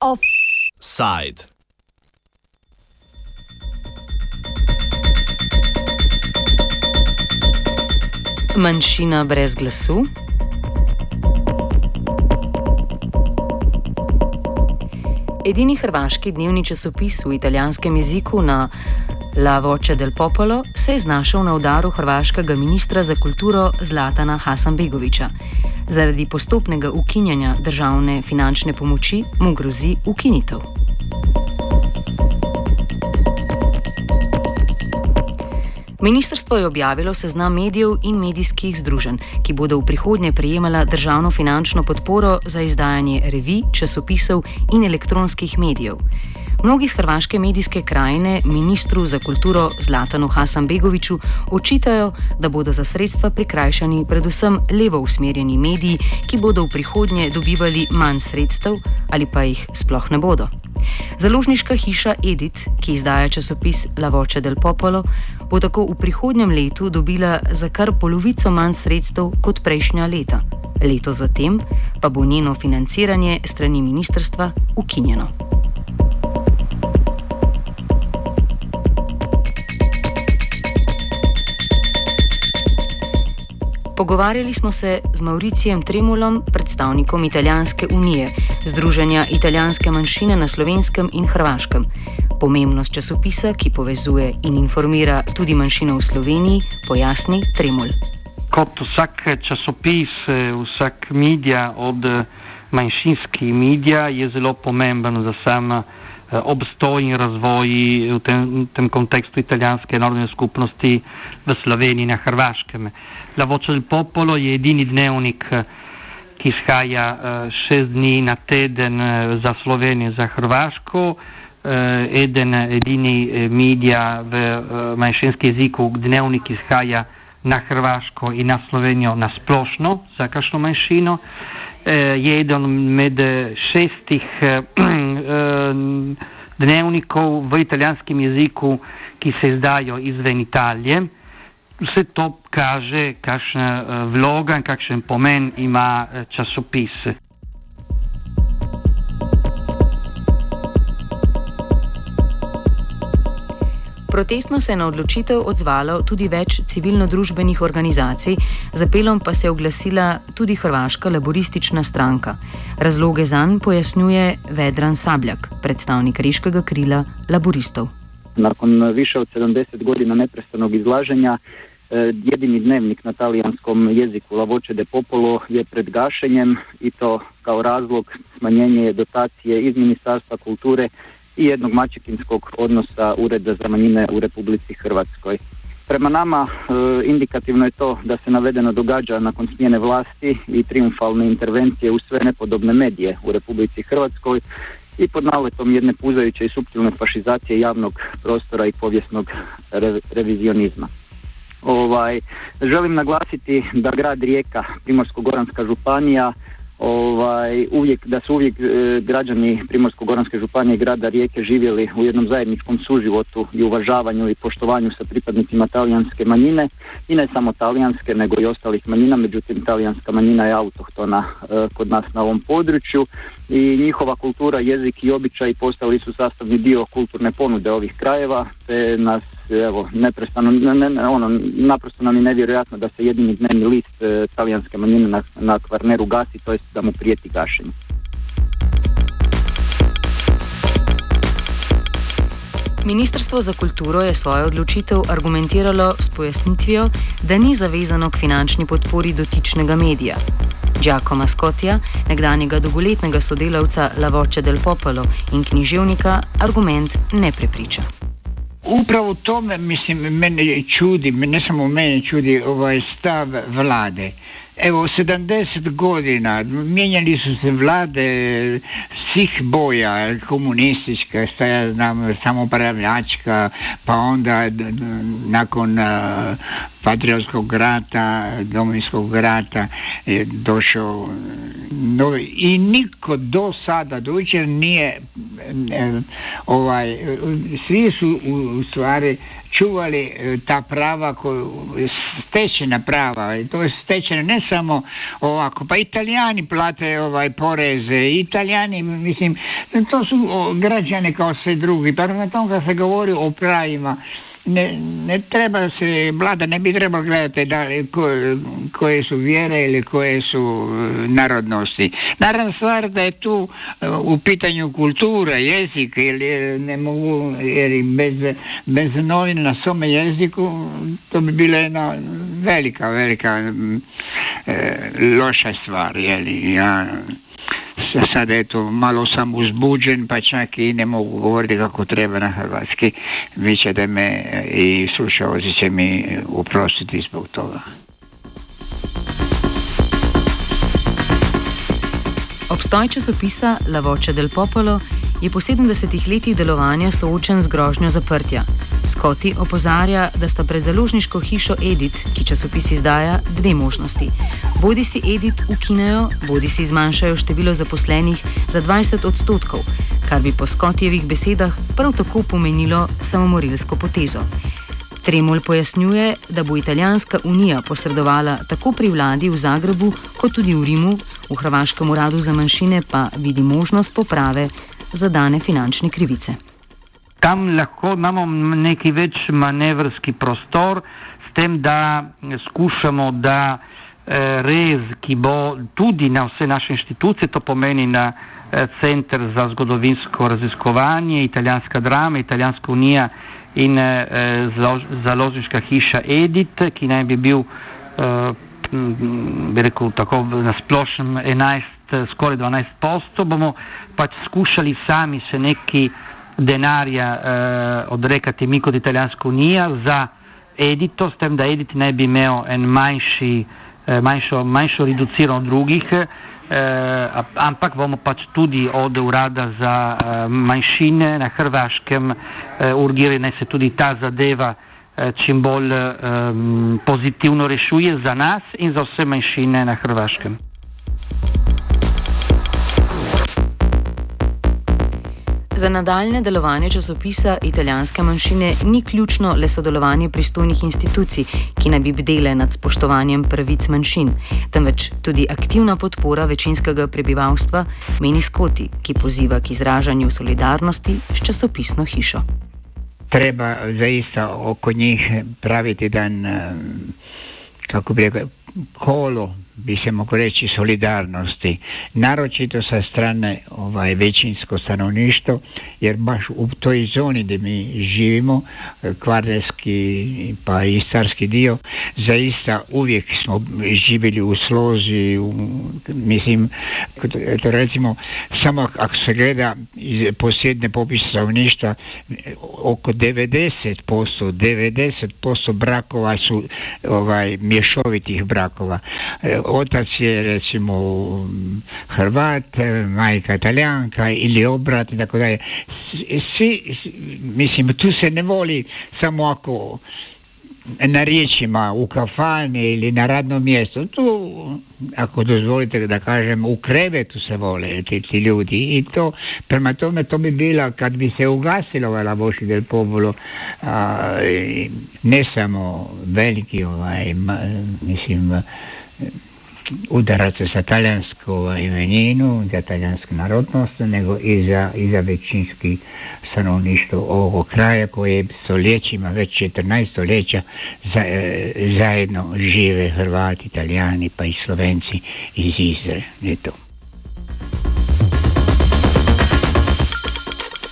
Offside. Manjšina brez glasu. Edini hrvaški dnevni časopis v italijanskem jeziku na La Voce del Popolo se je znašel na udaru hrvaškega ministra za kulturo Zlatana Hasanbegoviča. Zaradi postopnega ukinjanja državne finančne pomoči mu grozi ukinitev. Ministrstvo je objavilo seznam medijev in medijskih združenj, ki bodo v prihodnje prejemala državno finančno podporo za izdajanje revij, časopisov in elektronskih medijev. Mnogi iz hrvaške medijske krajine ministru za kulturo Zlatanu Hasanbegoviču očitajo, da bodo za sredstva prikrajšani predvsem levo usmerjeni mediji, ki bodo v prihodnje dobivali manj sredstev ali pa jih sploh ne bodo. Založniška hiša Edit, ki izdaja časopis La Voce del Popolo, bo tako v prihodnjem letu dobila za kar polovico manj sredstev kot prejšnja leta. Leto zatem pa bo njeno financiranje strani ministrstva ukinjeno. Pogovarjali smo se z Mauricijem Tremulom, predstavnikom Italijanske unije, Združenja italijanske manjšine na slovenskem in hrvaškem. Pomembnost časopisa, ki povezuje in informira tudi manjšino v Sloveniji, pojasni Tremul. Kot vsak časopis, vsak medij od manjšinskih medijev je zelo pomemben za sam obstoj in razvoj v tem, tem kontekstu italijanske narodne skupnosti v Sloveniji in na Hrvaškem. La Voce del Popolo je edini dnevnik, ki izhaja šest dni na teden za Slovenijo in za Hrvaško. Eden, edini medija v manjšinskem jeziku, dnevnik izhaja na Hrvaško in na Slovenijo na splošno, za kakšno manjšino. Je eden med šestih dnevnikov v italijanskem jeziku, ki se izdajo izven Italije. Vse to kaže, kakšna vloga in kakšen pomen ima časopis. Protestno se je na odločitev odzvalo tudi več civilno-družbenih organizacij, z apelom pa se je oglasila tudi Hrvaška laboristična stranka. Razloge za njo pojasnjuje Vedran Sabljak, predstavnik reškega krila laboristov. Nakon više od 70 godina neprestanog izlaženja, jedini dnevnik na talijanskom jeziku La Voce de Popolo je pred gašenjem i to kao razlog smanjenje dotacije iz Ministarstva kulture i jednog mačekinskog odnosa Ureda za manjine u Republici Hrvatskoj. Prema nama e, indikativno je to da se navedeno događa nakon smjene vlasti i triumfalne intervencije u sve nepodobne medije u Republici Hrvatskoj i pod naletom jedne puzajuće i suptilne fašizacije javnog prostora i povijesnog re, revizionizma. Ovaj, želim naglasiti da grad Rijeka, Primorsko-Goranska županija, ovaj, uvijek, da su uvijek e, građani Primorsko-Goranske županije i grada Rijeke živjeli u jednom zajedničkom suživotu i uvažavanju i poštovanju sa pripadnicima talijanske manjine. I ne samo talijanske nego i ostalih manjina, međutim talijanska manjina je autohtona e, kod nas na ovom području. I njihova kultura, jezik i običaj postali su sastavni dio kulturne ponude ovih krajeva te nas evo neprestano ne, ne, ono naprosto nam je nevjerojatno da se jedini dnevni list e, talijanske manjine na, na Kvarneru gasi to jest da mu prijeti gašenje. Ministrstvo za kulturo je svojo odločitev argumentiralo s pojasnitvijo, da ni zavezano k finančni podpori dotičnega medija. Giacomo Scottija, nekdanjega dolgoletnega sodelavca La Voce del Popolo in književnika, argument ne prepriča. Upravo tome, mislim, mene čudi, ne samo mene čudi ovaj stav vlade. Evo, 70 godina mijenjali su se vlade svih boja, komunistička, šta ja znam, samopravljačka, pa onda nakon uh, Patriotskog rata, Domovinskog rata je došao novi i niko do sada do jučer nije ovaj svi su u stvari čuvali e, ta prava koju stečena prava to je stečeno ne samo ovako pa italijani plate ovaj poreze italijani mislim to su građani kao sve drugi pa na tom kad se govori o pravima ne, ne treba se, vlada ne bi trebalo gledati da ko, koje su vjere ili koje su e, narodnosti. Naravno stvar da je tu e, u pitanju kultura, jezik ili ne mogu, jer bez, bez novina na svome jeziku to bi bila jedna velika, velika e, loša stvar, jeli, ja sad eto malo sam uzbuđen pa čak i ne mogu govoriti kako treba na hrvatski vi ćete me i slušalci će mi uprostiti zbog toga Obstoj časopisa La Voce del Popolo je po 70 letih delovanja soočen z grožnjo zaprtja. Skoti opozarja, da sta pred založniško hišo Edit, ki časopis izdaja, dve možnosti. Bodi si Edit ukinejo, bodi si zmanjšajo število zaposlenih za 20 odstotkov, kar bi po Skotjevih besedah prav tako pomenilo samomorilsko potezo. Tremol pojasnjuje, da bo Italijanska unija posredovala tako pri vladi v Zagrebu, kot tudi v Rimu, v Hrvaškem uradu za manjšine pa vidi možnost poprave za dane finančne krivice. Tam lahko imamo neki več manevrski prostor, s tem, da skušamo, da eh, res, ki bo tudi na vse naše inštitucije, to pomeni na eh, Center za zgodovinsko raziskovanje, italijanska drama, italijanska unija in eh, založniška hiša Edit, ki naj bi bil bi rekel tako na splošnem 11, skoraj 12 posto, bomo pač skušali sami se neki denarja eh, odrekati mi kot italijanska unija za edito, s tem, da edit ne bi imel en manjši, eh, manjšo, manjšo reducirano drugih, eh, ampak bomo pač tudi od urada za eh, manjšine na Hrvaškem eh, urgirali, naj se tudi ta zadeva eh, čim bolj eh, pozitivno rešuje za nas in za vse manjšine na Hrvaškem. Za nadaljne delovanje časopisa italijanske manjšine ni ključno le sodelovanje pristojnih institucij, ki naj bi bdele nad spoštovanjem pravic manjšin, temveč tudi aktivna podpora večinskega prebivalstva, meni Skoti, ki poziva k izražanju solidarnosti s časopisno hišo. Treba zaista oko njih praviti dan, eh, kako bi rekel, kolo bi se moglo reći solidarnosti, naročito sa strane ovaj, većinsko stanovništvo, jer baš u toj zoni gdje mi živimo, kvarnerski pa i starski dio, zaista uvijek smo živjeli u slozi, u, mislim, to recimo, samo ako se gleda posljedne popis stanovništva, oko 90%, 90% brakova su ovaj, mješovitih brakova otac je recimo Hrvat, majka Italijanka ili obrat i tako dalje. Svi, mislim, tu se ne voli samo ako na riječima u kafani ili na radnom mjestu. Tu, ako dozvolite da kažem, u krevetu se vole ti, ti ljudi i to, prema tome to bi bila kad bi se ugasilo ovaj Lavoši del Popolo, a, ne samo veliki ovaj, ma, mislim, udaraca sa talijansku imeninu, za talijansku narodnost, nego i za, i za većinski stanovništvo ovog kraja koje stoljećima, već 14 stoljeća za, e, zajedno žive Hrvati, Italijani pa i Slovenci iz Izre. Je to.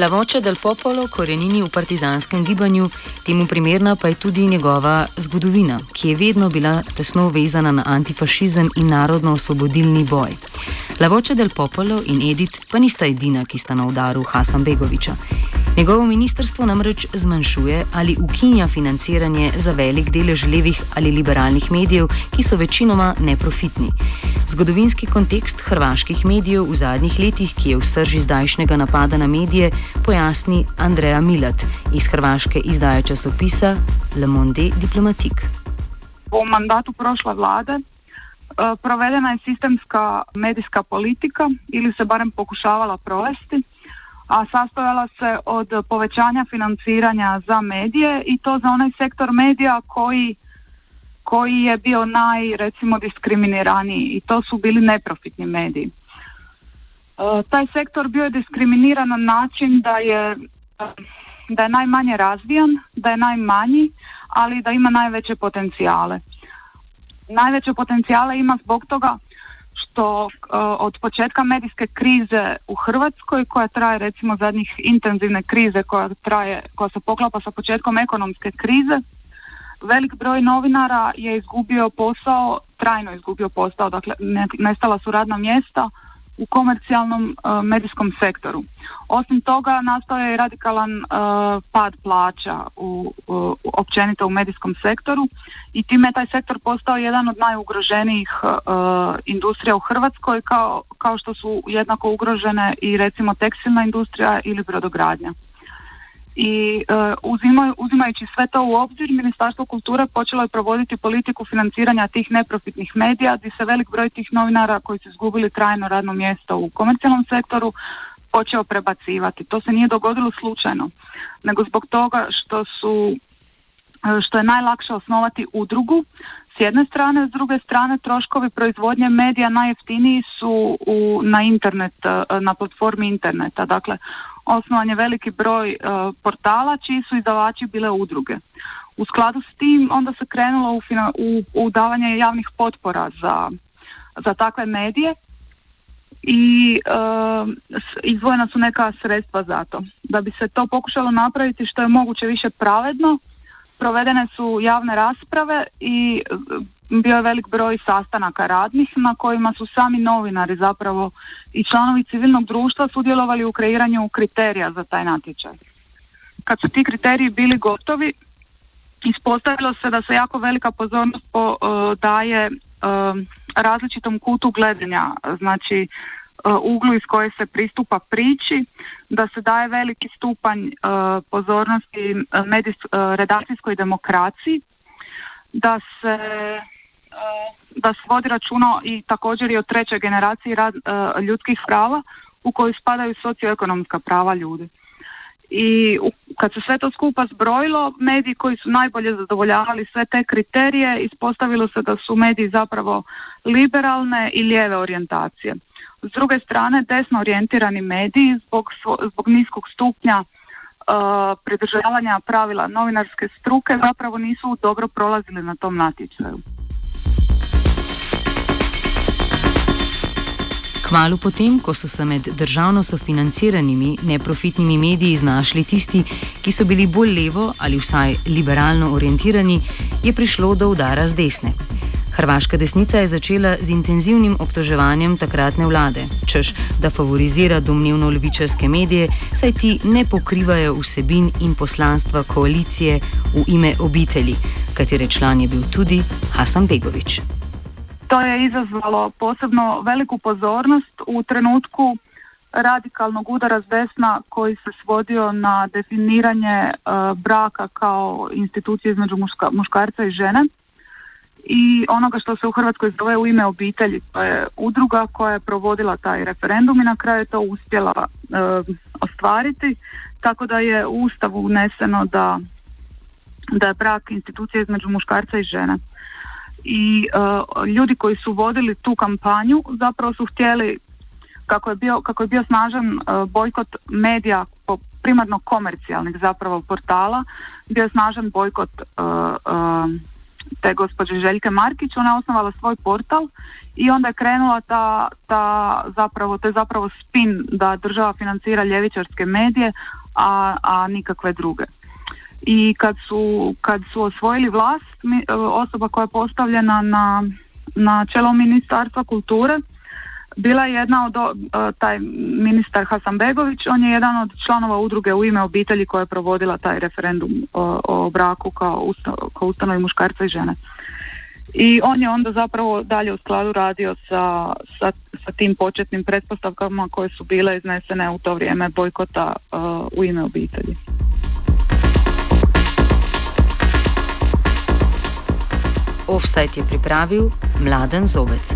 La voce del popolo korenini v partizanskem gibanju, temu primerna pa je tudi njegova zgodovina, ki je vedno bila tesno vezana na antifašizem in narodno-osvobodilni boj. La voce del popolo in Edith pa nista edina, ki sta na udaru Hasan Begoviča. Njegovo ministrstvo namreč zmanjšuje ali ukinja financiranje za velik delež levih ali liberalnih medijev, ki so večinoma neprofitni. Zgodovinski kontekst hrvaških medijev v zadnjih letih, ki je v srži zdajšnjega napada na medije, pojasni Andreja Milat iz hrvaške izdaje časopisa Le Monde Diplomatique. po mandatu prošle vlade e, provedena je sistemska medijska politika ili se barem pokušavala provesti, a sastojala se od povećanja financiranja za medije i to za onaj sektor medija koji koji je bio naj, recimo, diskriminiraniji i to su bili neprofitni mediji. E, taj sektor bio je diskriminiran na način da je, da je najmanje razvijan, da je najmanji, ali da ima najveće potencijale. Najveće potencijale ima zbog toga što e, od početka medijske krize u Hrvatskoj, koja traje recimo zadnjih intenzivne krize koja traje, koja se poklapa sa početkom ekonomske krize, velik broj novinara je izgubio posao, trajno izgubio posao, dakle nestala su radna mjesta u komercijalnom e, medijskom sektoru. Osim toga nastao je radikalan e, pad plaća u, općenito u medijskom sektoru i time je taj sektor postao jedan od najugroženijih e, industrija u Hrvatskoj kao, kao što su jednako ugrožene i recimo tekstilna industrija ili brodogradnja i uh, uzimajući sve to u obzir Ministarstvo kulture počelo je provoditi politiku financiranja tih neprofitnih medija gdje se velik broj tih novinara koji su izgubili trajno radno mjesto u komercijalnom sektoru počeo prebacivati. To se nije dogodilo slučajno, nego zbog toga što su e, što je najlakše osnovati udrugu s jedne strane, s druge strane troškovi proizvodnje medija najjeftiniji su u, na internet, e, na platformi interneta. Dakle, osnovan je veliki broj e, portala čiji su izdavači bile udruge. U skladu s tim onda se krenulo u, u, u davanje javnih potpora za, za takve medije i uh, izdvojena su neka sredstva za to. Da bi se to pokušalo napraviti što je moguće više pravedno, provedene su javne rasprave i bio je velik broj sastanaka radnih na kojima su sami novinari zapravo i članovi civilnog društva sudjelovali u kreiranju kriterija za taj natječaj. Kad su ti kriteriji bili gotovi, ispostavilo se da se jako velika pozornost po, uh, daje uh, različitom kutu gledanja, znači uglu iz koje se pristupa priči, da se daje veliki stupanj pozornosti medijs, redakcijskoj demokraciji, da se da se vodi računa i također i o trećoj generaciji e, ljudskih prava u koju spadaju socioekonomska prava ljudi. I kad se sve to skupa zbrojilo, mediji koji su najbolje zadovoljavali sve te kriterije, ispostavilo se da su mediji zapravo liberalne i lijeve orijentacije. S druge strane, desno orijentirani mediji zbog, zbog niskog stupnja uh, pridržavanja pravila novinarske struke zapravo nisu dobro prolazili na tom natječaju. Kmalo potem, ko so se med državno sofinanciranimi neprofitnimi mediji znašli tisti, ki so bili bolj levo ali vsaj liberalno orientirani, je prišlo do udara z desne. Hrvaška desnica je začela z intenzivnim obtoževanjem takratne vlade, čež da favorizira domnevno levičarske medije, saj ti ne pokrivajo vsebin in poslanstva koalicije v ime obitelji, katere član je bil tudi Hasan Begovič. To je izazvalo posebno veliku pozornost u trenutku radikalnog udara s desna koji se svodio na definiranje e, braka kao institucije između muškarca i žene i onoga što se u Hrvatskoj zove u ime obitelji. To je udruga koja je provodila taj referendum i na kraju je to uspjela e, ostvariti, tako da je u Ustavu uneseno da, da je brak institucija između muškarca i žene i uh, ljudi koji su vodili tu kampanju zapravo su htjeli kako je bio, kako je bio snažan uh, bojkot medija po primarno komercijalnih zapravo portala, bio je snažan bojkot uh, te gospođe Željke Markić, ona je osnovala svoj portal i onda je krenula ta, ta zapravo, to je zapravo spin da država financira ljevičarske medije, a, a nikakve druge i kad su, kad su osvojili vlast, e, osoba koja je postavljena na, na čelo ministarstva kulture, bila je jedna od, e, taj ministar Hasanbegović, on je jedan od članova udruge u ime obitelji koja je provodila taj referendum o, o braku kao, usta, kao ustanovi muškarca i žene. I on je onda zapravo dalje u skladu radio sa, sa, sa tim početnim pretpostavkama koje su bile iznesene u to vrijeme bojkota e, u ime obitelji. Offside je pripravil Mladen Zobec.